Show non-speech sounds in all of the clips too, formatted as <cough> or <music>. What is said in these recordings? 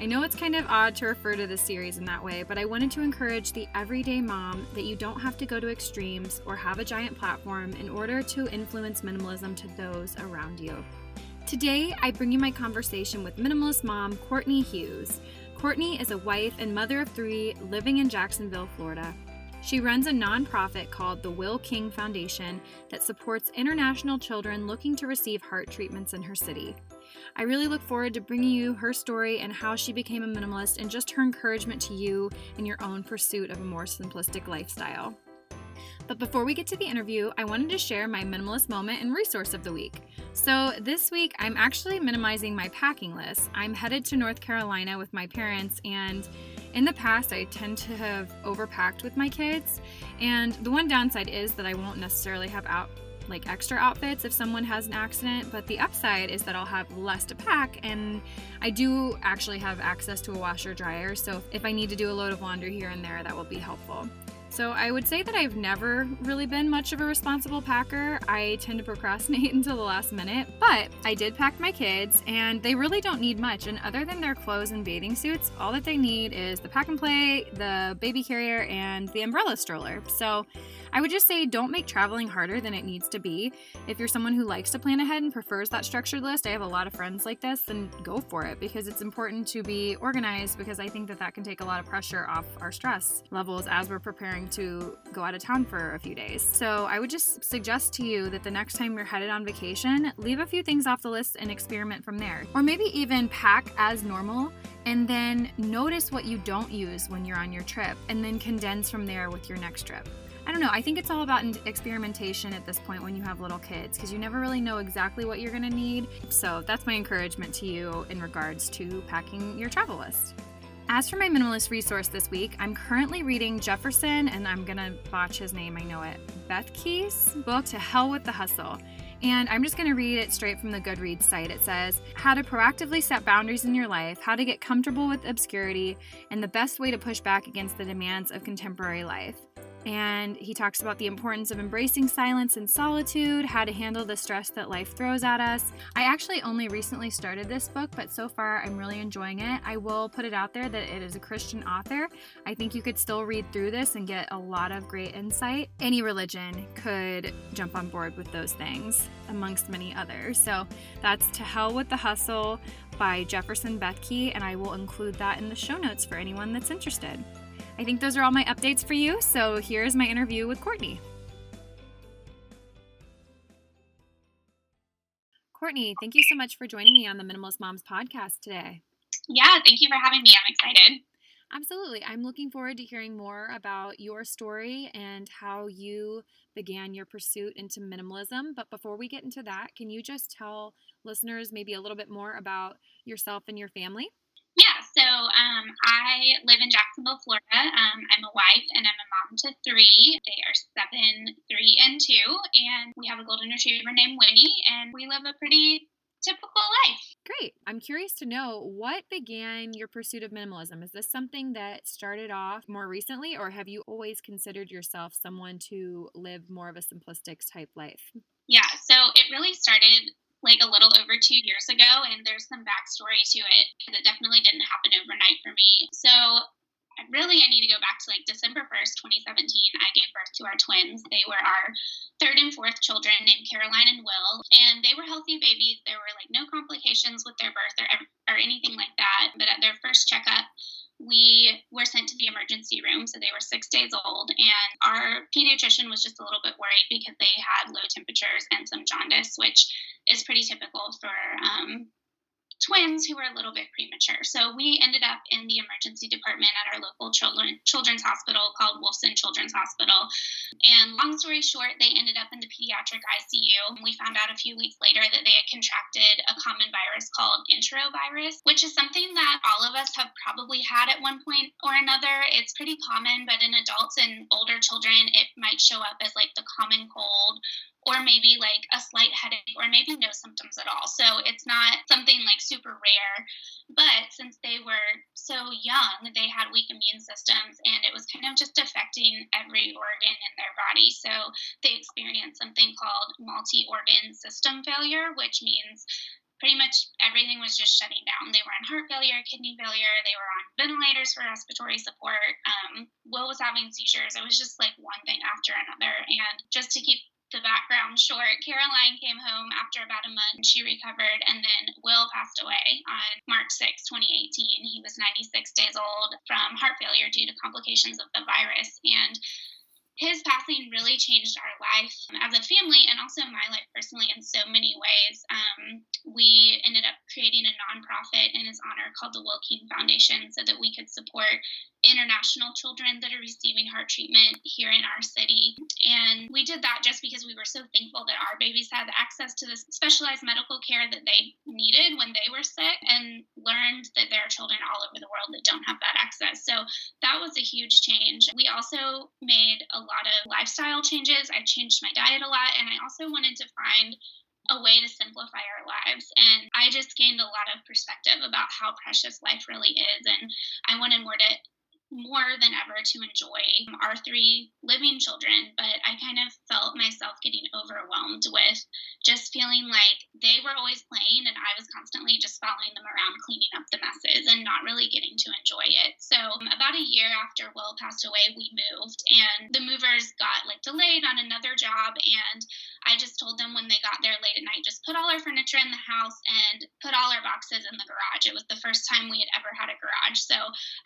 I know it's kind of odd to refer to this series in that way, but I wanted to encourage the everyday mom that you don't have to go to extremes or have a giant platform in order to influence minimalism to those around you. Today, I bring you my conversation with minimalist mom Courtney Hughes. Courtney is a wife and mother of three living in Jacksonville, Florida. She runs a nonprofit called the Will King Foundation that supports international children looking to receive heart treatments in her city. I really look forward to bringing you her story and how she became a minimalist and just her encouragement to you in your own pursuit of a more simplistic lifestyle. But before we get to the interview, I wanted to share my minimalist moment and resource of the week. So, this week I'm actually minimizing my packing list. I'm headed to North Carolina with my parents, and in the past, I tend to have overpacked with my kids. And the one downside is that I won't necessarily have out like extra outfits if someone has an accident, but the upside is that I'll have less to pack and I do actually have access to a washer dryer, so if I need to do a load of laundry here and there, that will be helpful. So I would say that I've never really been much of a responsible packer. I tend to procrastinate <laughs> until the last minute, but I did pack my kids and they really don't need much. And other than their clothes and bathing suits, all that they need is the pack and play, the baby carrier, and the umbrella stroller. So I would just say don't make traveling harder than it needs to be. If you're someone who likes to plan ahead and prefers that structured list, I have a lot of friends like this, then go for it because it's important to be organized because I think that that can take a lot of pressure off our stress levels as we're preparing to go out of town for a few days. So I would just suggest to you that the next time you're headed on vacation, leave a few things off the list and experiment from there. Or maybe even pack as normal and then notice what you don't use when you're on your trip and then condense from there with your next trip. I don't know. I think it's all about experimentation at this point when you have little kids because you never really know exactly what you're going to need. So that's my encouragement to you in regards to packing your travel list. As for my minimalist resource this week, I'm currently reading Jefferson, and I'm gonna botch his name, I know it, Bethke's book, To Hell with the Hustle. And I'm just going to read it straight from the Goodreads site. It says, How to proactively set boundaries in your life, how to get comfortable with obscurity, and the best way to push back against the demands of contemporary life and he talks about the importance of embracing silence and solitude, how to handle the stress that life throws at us. I actually only recently started this book, but so far I'm really enjoying it. I will put it out there that it is a Christian author. I think you could still read through this and get a lot of great insight. Any religion could jump on board with those things, amongst many others. So that's To Hell with the Hustle by Jefferson Bethke, and I will include that in the show notes for anyone that's interested. I think those are all my updates for you. So here's my interview with Courtney. Courtney, thank you so much for joining me on the Minimalist Moms podcast today. Yeah, thank you for having me. I'm excited. Absolutely. I'm looking forward to hearing more about your story and how you began your pursuit into minimalism. But before we get into that, can you just tell listeners maybe a little bit more about yourself and your family? Um, I live in Jacksonville, Florida. Um, I'm a wife and I'm a mom to three. They are seven, three, and two. And we have a golden retriever named Winnie, and we live a pretty typical life. Great. I'm curious to know what began your pursuit of minimalism? Is this something that started off more recently, or have you always considered yourself someone to live more of a simplistic type life? Yeah, so it really started like a little over two years ago, and there's some backstory to it because it definitely didn't happen overnight for me. So really I need to go back to like December 1st, 2017. I gave birth to our twins. They were our third and fourth children named Caroline and Will, and they were healthy babies. There were like no complications with their birth or, or anything like that. But at their first checkup, we were sent to the emergency room. So they were six days old, and our pediatrician was just a little bit worried because they had low temperatures and some jaundice, which is pretty typical for um, twins who were a little bit premature. So we ended up in the emergency department at our local children, children's hospital called Wolfson Children's Hospital. And long story short, they ended up in the pediatric ICU. We found out a few weeks later that they had contracted a common virus called enterovirus, which is something that all of us have probably had at one point or another. It's pretty common, but in adults and older children, it might show up as like the common cold or maybe like a slight headache or maybe no symptoms at all. So it's not something like super rare. But since they were so young, they had weak immune systems and it was kind of just affecting every organ in their body. So they experienced something called multi organ system failure, which means pretty much everything was just shutting down. They were in heart failure, kidney failure, they were on ventilators for respiratory support. Um, Will was having seizures. It was just like one thing after another. And just to keep the background short, Caroline came home after about a month. She recovered, and then Will passed away on March 6, 2018. He was 96 days old from heart failure due to complications of the virus. And his passing really changed our life as a family and also my life personally in so many ways. Um, we ended up creating a nonprofit in his honor called the Will King Foundation so that we could support international children that are receiving heart treatment here in our city. And we did that just because we were so thankful that our babies had access to the specialized medical care that they needed when they were sick and learned that there are children all over the world that don't have that access. So that was a huge change. We also made a lot of lifestyle changes. I changed my diet a lot and I also wanted to find a way to simplify our lives. And I just gained a lot of perspective about how precious life really is. And I wanted more to more than ever to enjoy um, our three living children, but I kind of felt myself getting overwhelmed with just feeling like they were always playing and I was constantly just following them around cleaning up the messes and not really getting to enjoy it. So, um, about a year after Will passed away, we moved and the movers got like delayed on another job and I just told them when they got there late at night just put all our furniture in the house and put all our boxes in the garage. It was the first time we had ever had a garage. So,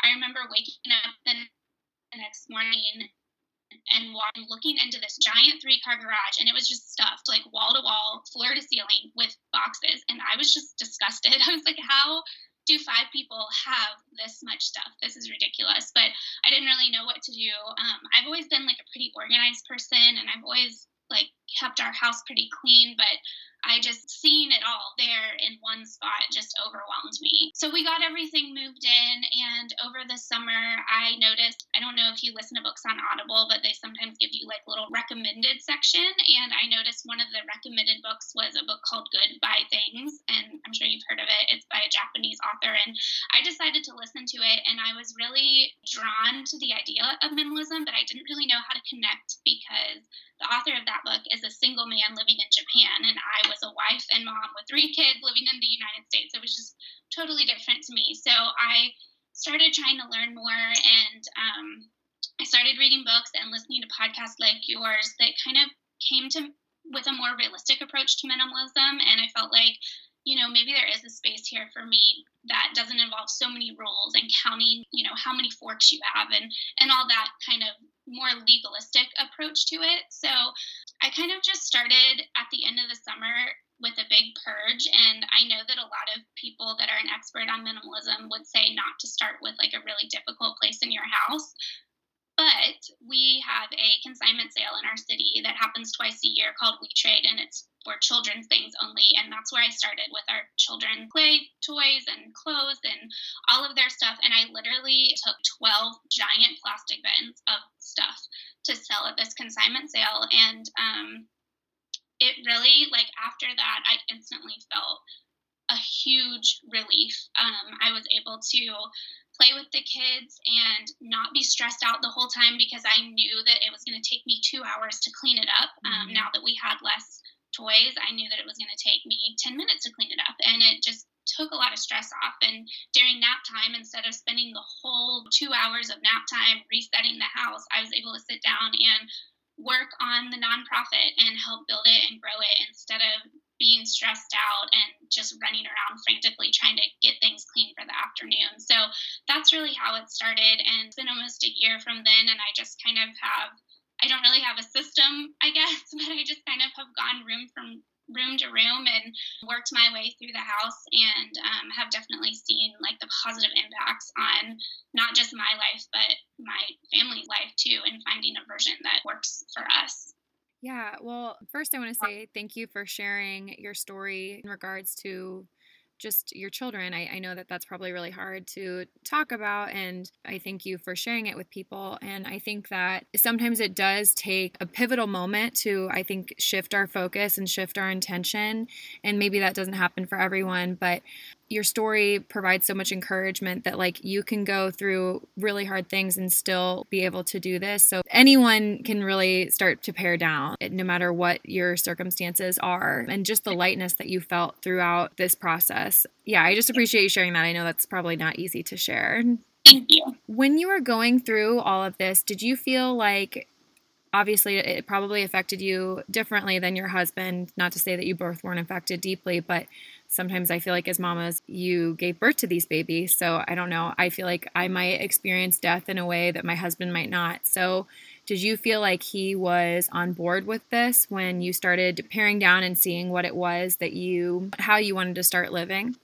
I remember waking up the next morning and walking, looking into this giant three car garage, and it was just stuffed like wall to wall, floor to ceiling with boxes. And I was just disgusted. <laughs> I was like, how do five people have this much stuff? This is ridiculous. But I didn't really know what to do. Um, I've always been like a pretty organized person, and I've always like kept our house pretty clean, but I just seeing it all there in one spot just overwhelmed me. So we got everything moved in, and over the summer, I noticed I don't know if you listen to books on Audible, but they sometimes give you like little recommended section. And I noticed one of the recommended books was a book called Good Goodbye Things, and I'm sure you've heard of it. It's Japanese author, and I decided to listen to it, and I was really drawn to the idea of minimalism, but I didn't really know how to connect because the author of that book is a single man living in Japan, and I was a wife and mom with three kids living in the United States. It was just totally different to me. So I started trying to learn more, and um, I started reading books and listening to podcasts like yours that kind of came to with a more realistic approach to minimalism. And I felt like you know, maybe there is a space here for me that doesn't involve so many rules and counting, you know, how many forks you have and and all that kind of more legalistic approach to it. So I kind of just started at the end of the summer with a big purge and I know that a lot of people that are an expert on minimalism would say not to start with like a really difficult place in your house. But we have a consignment sale in our city that happens twice a year called We Trade, and it's for children's things only. And that's where I started with our children play toys and clothes and all of their stuff. And I literally took 12 giant plastic bins of stuff to sell at this consignment sale. And um, it really, like, after that, I instantly felt a huge relief. Um, I was able to play with the kids and not be stressed out the whole time because I knew that it was going to take me two hours to clean it up. Um, mm-hmm. Now that we had less toys, I knew that it was going to take me 10 minutes to clean it up. And it just took a lot of stress off. And during nap time, instead of spending the whole two hours of nap time resetting the house, I was able to sit down and work on the nonprofit and help build it and grow it instead of being stressed out and just running around frantically trying to get things clean for the afternoon. So that's really how it started. And it's been almost a year from then, and I just kind of have I don't really have a system, I guess, <laughs> but I just kind of have gone room from room to room and worked my way through the house and um, have definitely seen like the positive impacts on not just my life but my family's life too and finding a version that works for us yeah well first i want to say thank you for sharing your story in regards to just your children. I, I, know that that's probably really hard to talk about, and I thank you for sharing it with people. And I think that sometimes it does take a pivotal moment to, I think, shift our focus and shift our intention. And maybe that doesn't happen for everyone, but your story provides so much encouragement that like you can go through really hard things and still be able to do this. So anyone can really start to pare down no matter what your circumstances are and just the lightness that you felt throughout this process. Yeah, I just appreciate you sharing that. I know that's probably not easy to share. Thank you. When you were going through all of this, did you feel like obviously it probably affected you differently than your husband not to say that you both weren't affected deeply but sometimes I feel like as mamas, you gave birth to these babies. So I don't know. I feel like I might experience death in a way that my husband might not. So did you feel like he was on board with this when you started paring down and seeing what it was that you, how you wanted to start living?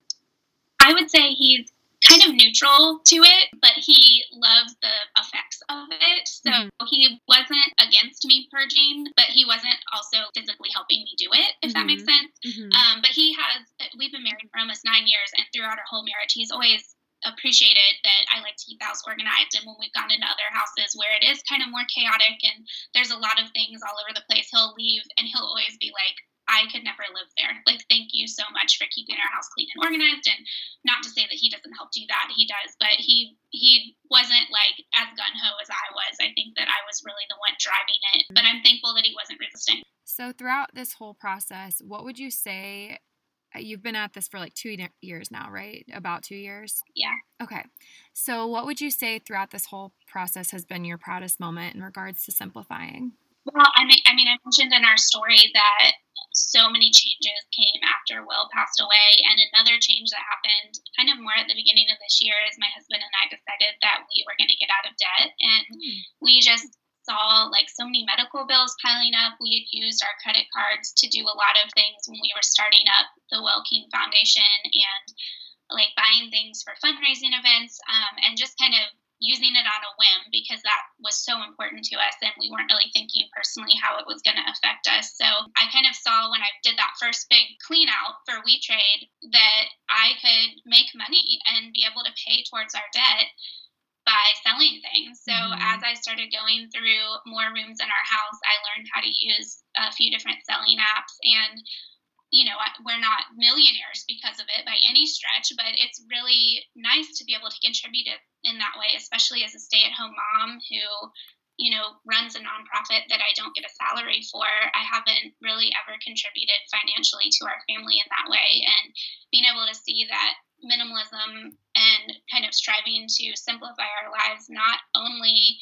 I would say he's kind of neutral to it, but he loves the effects of it. So mm-hmm. he wasn't against me purging, but he wasn't also physically helping me do it, if mm-hmm. that makes mm-hmm. sense. Mm-hmm. Um, but he has, we've been married for almost nine years, and throughout our whole marriage, he's always appreciated that I like to keep the house organized. And when we've gone into other houses where it is kind of more chaotic and there's a lot of things all over the place, he'll leave and he'll always be like, I could never live there. Like, thank you so much for keeping our house clean and organized. And not to say that he doesn't help do that, he does, but he he wasn't like as gun ho as I was. I think that I was really the one driving it, but I'm thankful that he wasn't resistant. So throughout this whole process, what would you say? Uh, you've been at this for like two years now, right? About two years? Yeah. Okay. So, what would you say throughout this whole process has been your proudest moment in regards to simplifying? Well, I mean, I mean, I mentioned in our story that so many changes came after Will passed away. And another change that happened kind of more at the beginning of this year is my husband and I decided that we were going to get out of debt. And mm. we just saw like so many medical bills piling up. We had used our credit cards to do a lot of things when we were starting up the Will King Foundation and like buying things for fundraising events um, and just kind of using it on a whim because that was so important to us and we weren't really thinking personally how it was going to affect us. So I kind of saw when I did that first big clean out for We Trade that I could make money and be able to pay towards our debt by selling things. So mm-hmm. as I started going through more rooms in our house, I learned how to use a few different selling apps and you know, we're not millionaires because of it by any stretch, but it's really nice to be able to contribute it in that way, especially as a stay at home mom who, you know, runs a nonprofit that I don't get a salary for. I haven't really ever contributed financially to our family in that way. And being able to see that minimalism and kind of striving to simplify our lives not only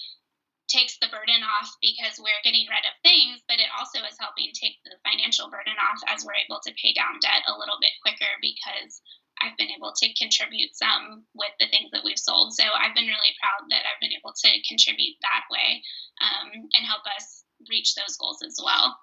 takes the burden off because we're getting rid of things, but it also is helping take the financial burden off as we're able to pay down debt a little bit quicker because I've been able to contribute some with the things that we've sold. So I've been really proud that I've been able to contribute that way um, and help us reach those goals as well.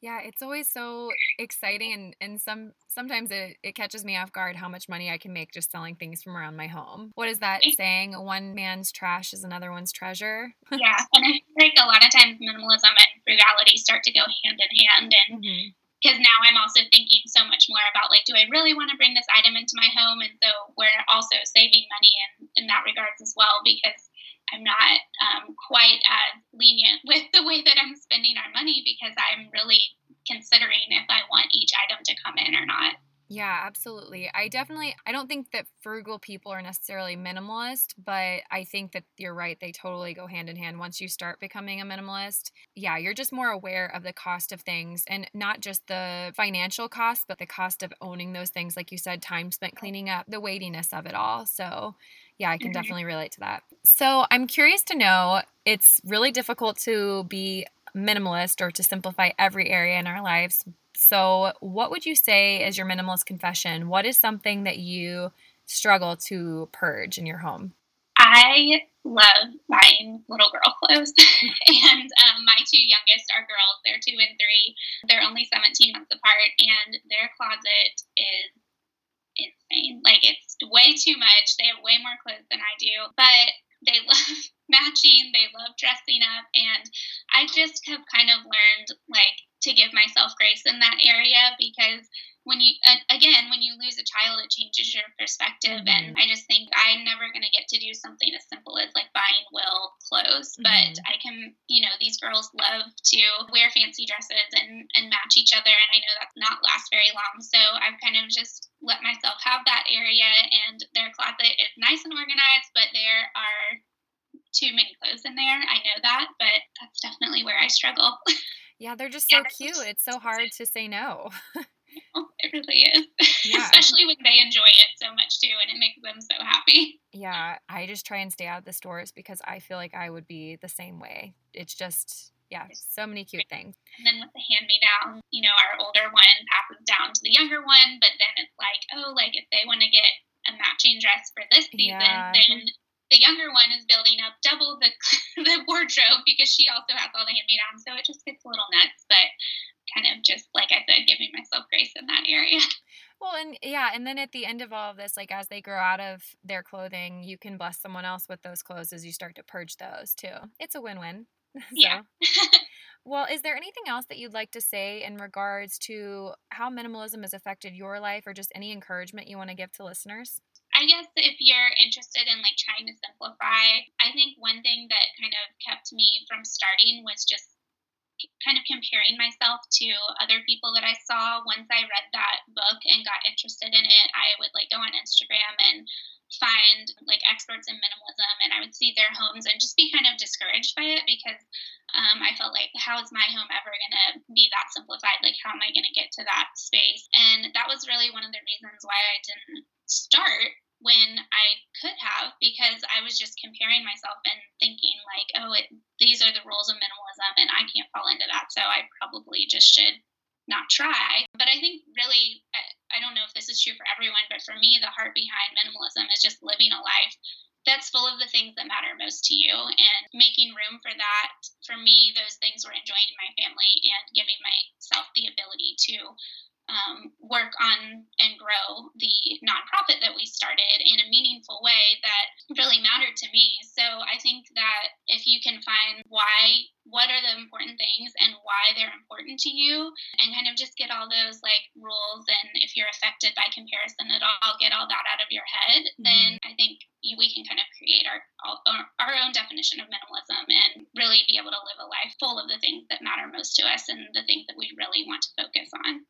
Yeah, it's always so exciting and, and some sometimes it, it catches me off guard how much money I can make just selling things from around my home. What is that saying? One man's trash is another one's treasure. yeah. And I think a lot of times minimalism and frugality start to go hand in hand and mm-hmm because now I'm also thinking so much more about like, do I really want to bring this item into my home? And so we're also saving money in, in that regards as well because I'm not um, quite as lenient <laughs> with the way that I'm spending our money because I'm really considering if I want each item to come in or not. Yeah, absolutely. I definitely I don't think that frugal people are necessarily minimalist, but I think that you're right. They totally go hand in hand once you start becoming a minimalist. Yeah, you're just more aware of the cost of things and not just the financial cost, but the cost of owning those things like you said, time spent cleaning up, the weightiness of it all. So, yeah, I can mm-hmm. definitely relate to that. So, I'm curious to know it's really difficult to be minimalist or to simplify every area in our lives. So, what would you say is your minimalist confession? What is something that you struggle to purge in your home? I love buying little girl <laughs> clothes. and um, my two youngest are girls. They're two and three. They're only 17 months apart, and their closet is insane. Like, it's way too much. They have way more clothes than I do, but they <laughs> love matching. They love dressing up. And I just have kind of learned, like, to give myself grace in that area because when you again when you lose a child it changes your perspective mm-hmm. and i just think i'm never going to get to do something as simple as like buying will clothes mm-hmm. but i can you know these girls love to wear fancy dresses and and match each other and i know that's not last very long so i've kind of just let myself have that area and their closet is nice and organized but there are too many clothes in there i know that but that's definitely where i struggle yeah they're just <laughs> so yeah. cute it's so hard to say no <laughs> <laughs> it really is. Yeah. Especially when they enjoy it so much too and it makes them so happy. Yeah, I just try and stay out of the stores because I feel like I would be the same way. It's just yeah, so many cute things. And then with the hand me down, you know, our older one passes down to the younger one, but then it's like, oh, like if they want to get a matching dress for this season, yeah. then the younger one is building up double the <laughs> the wardrobe because she also has all the hand me downs. So it just gets a little nuts. But kind of just like I said, giving myself grace in that area. <laughs> Well, and yeah, and then at the end of all of this, like as they grow out of their clothing, you can bless someone else with those clothes as you start to purge those too. It's a win-win. <laughs> so. Yeah. well, is there anything else that you'd like to say in regards to how minimalism has affected your life or just any encouragement you want to give to listeners? I guess if you're interested in like trying to simplify, I think one thing that kind of kept me from starting was just kind of comparing myself to other people that I saw. Once I read that book and got interested in it, I would like go on Instagram and find like experts in minimalism and I would see their homes and just be kind of discouraged by it because um, I felt like, how is my home ever going to be that simplified? Like, how am I going to get to that space? And that was really one of the reasons why I didn't start when I could have because I was just comparing myself and thinking like, oh, it, these are the rules of minimalism and I can't fall into that, so I probably just should not try. But I think really, I, I don't know if this is true for everyone, but for me, the heart behind minimalism is just living a life that's full of the things that matter most to you and making room for that. For me, those things were enjoying my family and giving myself the ability to um, work on and grow the nonprofit that we started in a meaningful way that really mattered to me. So I think that if you can find why, what are the important things and why they're important to you, and kind of just get all those like rules, and if you're affected by comparison at all, get all that out of your head, mm-hmm. then I think we can kind of create our, our own definition of minimalism and really be able to live a life full of the things that matter most to us and the things that we really want to focus on.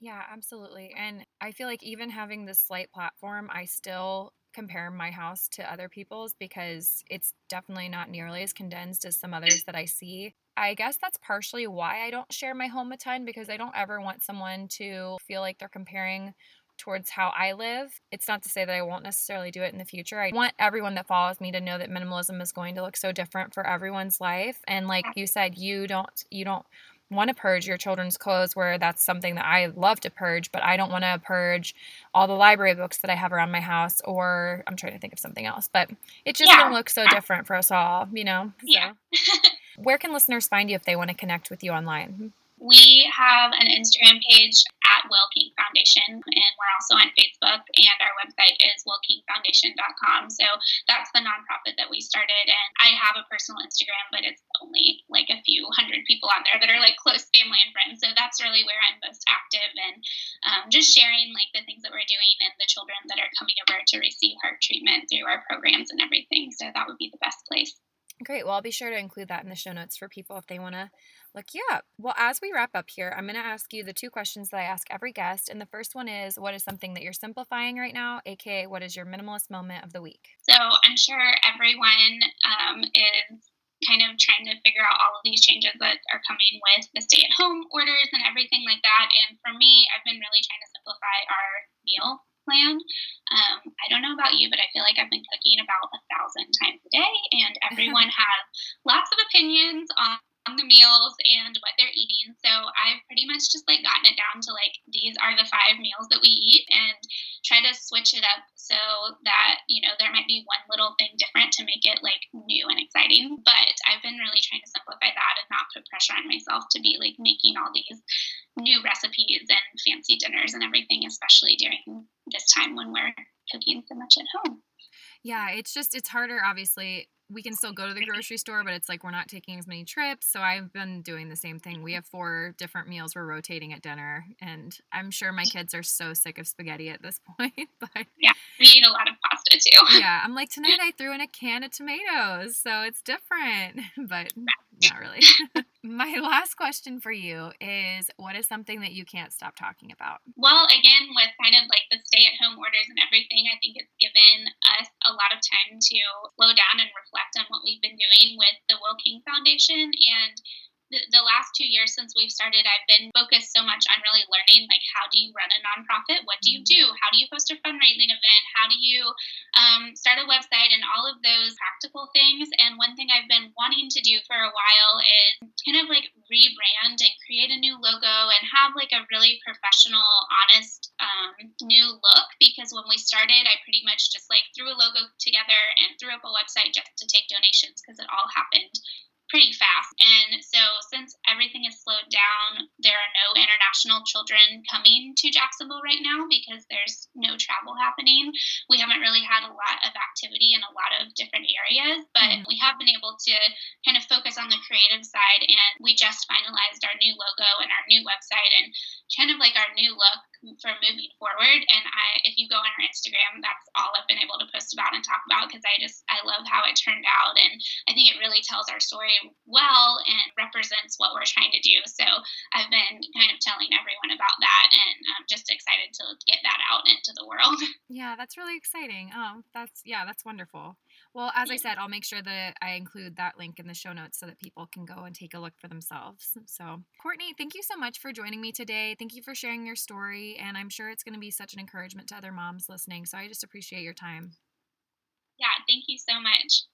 Yeah, absolutely. And I feel like even having this slight platform, I still compare my house to other people's because it's definitely not nearly as condensed as some others that I see. I guess that's partially why I don't share my home a ton because I don't ever want someone to feel like they're comparing towards how I live. It's not to say that I won't necessarily do it in the future. I want everyone that follows me to know that minimalism is going to look so different for everyone's life. And like you said, you don't you don't want to purge your children's clothes where that's something that I love to purge, but I don't want to purge all the library books that I have around my house or I'm trying to think of something else. But it just yeah. look so different for us all, you know? So. Yeah. <laughs> where can listeners find you if they want to connect with you online? We have an Instagram page at Will King Foundation, and we're also on Facebook, and our website is willkingfoundation.com. So that's the nonprofit that we started, and I have a personal Instagram, but it's only like a few hundred people on there that are like close family and friends. So that's really where I'm most active and um, just sharing like the things that we're doing and the children that are coming over to receive heart treatment through our programs and everything. So that would be the best place. Great. Well, I'll be sure to include that in the show notes for people if they want to look you up. Well, as we wrap up here, I'm going to ask you the two questions that I ask every guest. And the first one is what is something that you're simplifying right now, aka what is your minimalist moment of the week? So I'm sure everyone um, is kind of trying to figure out all of these changes that are coming with the stay at home orders and everything like that. And for me, I've been really trying to simplify our meal plan. Um, I don't know about you, but I feel like I've been cooking about a thousand times a day, and <laughs> everyone has lots of opinions on the meals and what they're eating. So I've pretty much just like gotten it down to like these are the five meals that we eat and try to switch it up so that, you know, there might be one little thing different to make it like new and exciting. But I've been really trying to simplify that and not put pressure on myself to be like making all these new recipes and fancy dinners and everything, especially during this time when we're cooking so much at home. Yeah, it's just it's harder obviously we can still go to the grocery store, but it's like we're not taking as many trips. So I've been doing the same thing. We have four different meals we're rotating at dinner, and I'm sure my kids are so sick of spaghetti at this <laughs> point. But yeah, we eat a lot of pasta too. Yeah, I'm like tonight I threw in a can of tomatoes, so it's different, <laughs> but not really. <laughs> My last question for you is what is something that you can't stop talking about? Well, again, with kind of like the stay at home orders and everything, I think it's given us a lot of time to slow down and reflect on what we've been doing with the Will King Foundation and the, the last two years since we've started, I've been focused so much on really learning like how do you run a nonprofit? What do you do? How do you host a fundraising event? How do you um, start a website and all of those practical things? And one thing I've been wanting to do for a while is kind of like rebrand and create a new logo and have like a really professional, honest um, new look. Because when we started, I pretty much just like threw a logo together and threw up a website just to take donations because it all happened pretty fast. And so, since everything is slowed down, there are no international children coming to Jacksonville right now because there's no travel happening. We haven't really had a lot of activity in a lot of different areas, but mm-hmm. we have been able to kind of focus on the creative side. And we just finalized our new logo and our new website and kind of like our new look for moving forward. And I, if you go on our Instagram, that's all I've been able to post about and talk about because I just I love how it turned out, and I think it really tells our story well and represents what we're trying to do. So I've been kind of telling everyone about that, and I'm just excited to get that out into the world. <laughs> Yeah, that's really exciting. Oh, that's yeah, that's wonderful. Well, as I said, I'll make sure that I include that link in the show notes so that people can go and take a look for themselves. So, Courtney, thank you so much for joining me today. Thank you for sharing your story. And I'm sure it's going to be such an encouragement to other moms listening. So, I just appreciate your time. Yeah, thank you so much.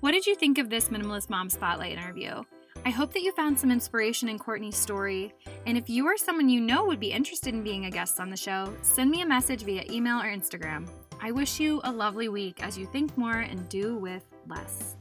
What did you think of this Minimalist Mom Spotlight interview? I hope that you found some inspiration in Courtney's story. And if you or someone you know would be interested in being a guest on the show, send me a message via email or Instagram. I wish you a lovely week as you think more and do with less.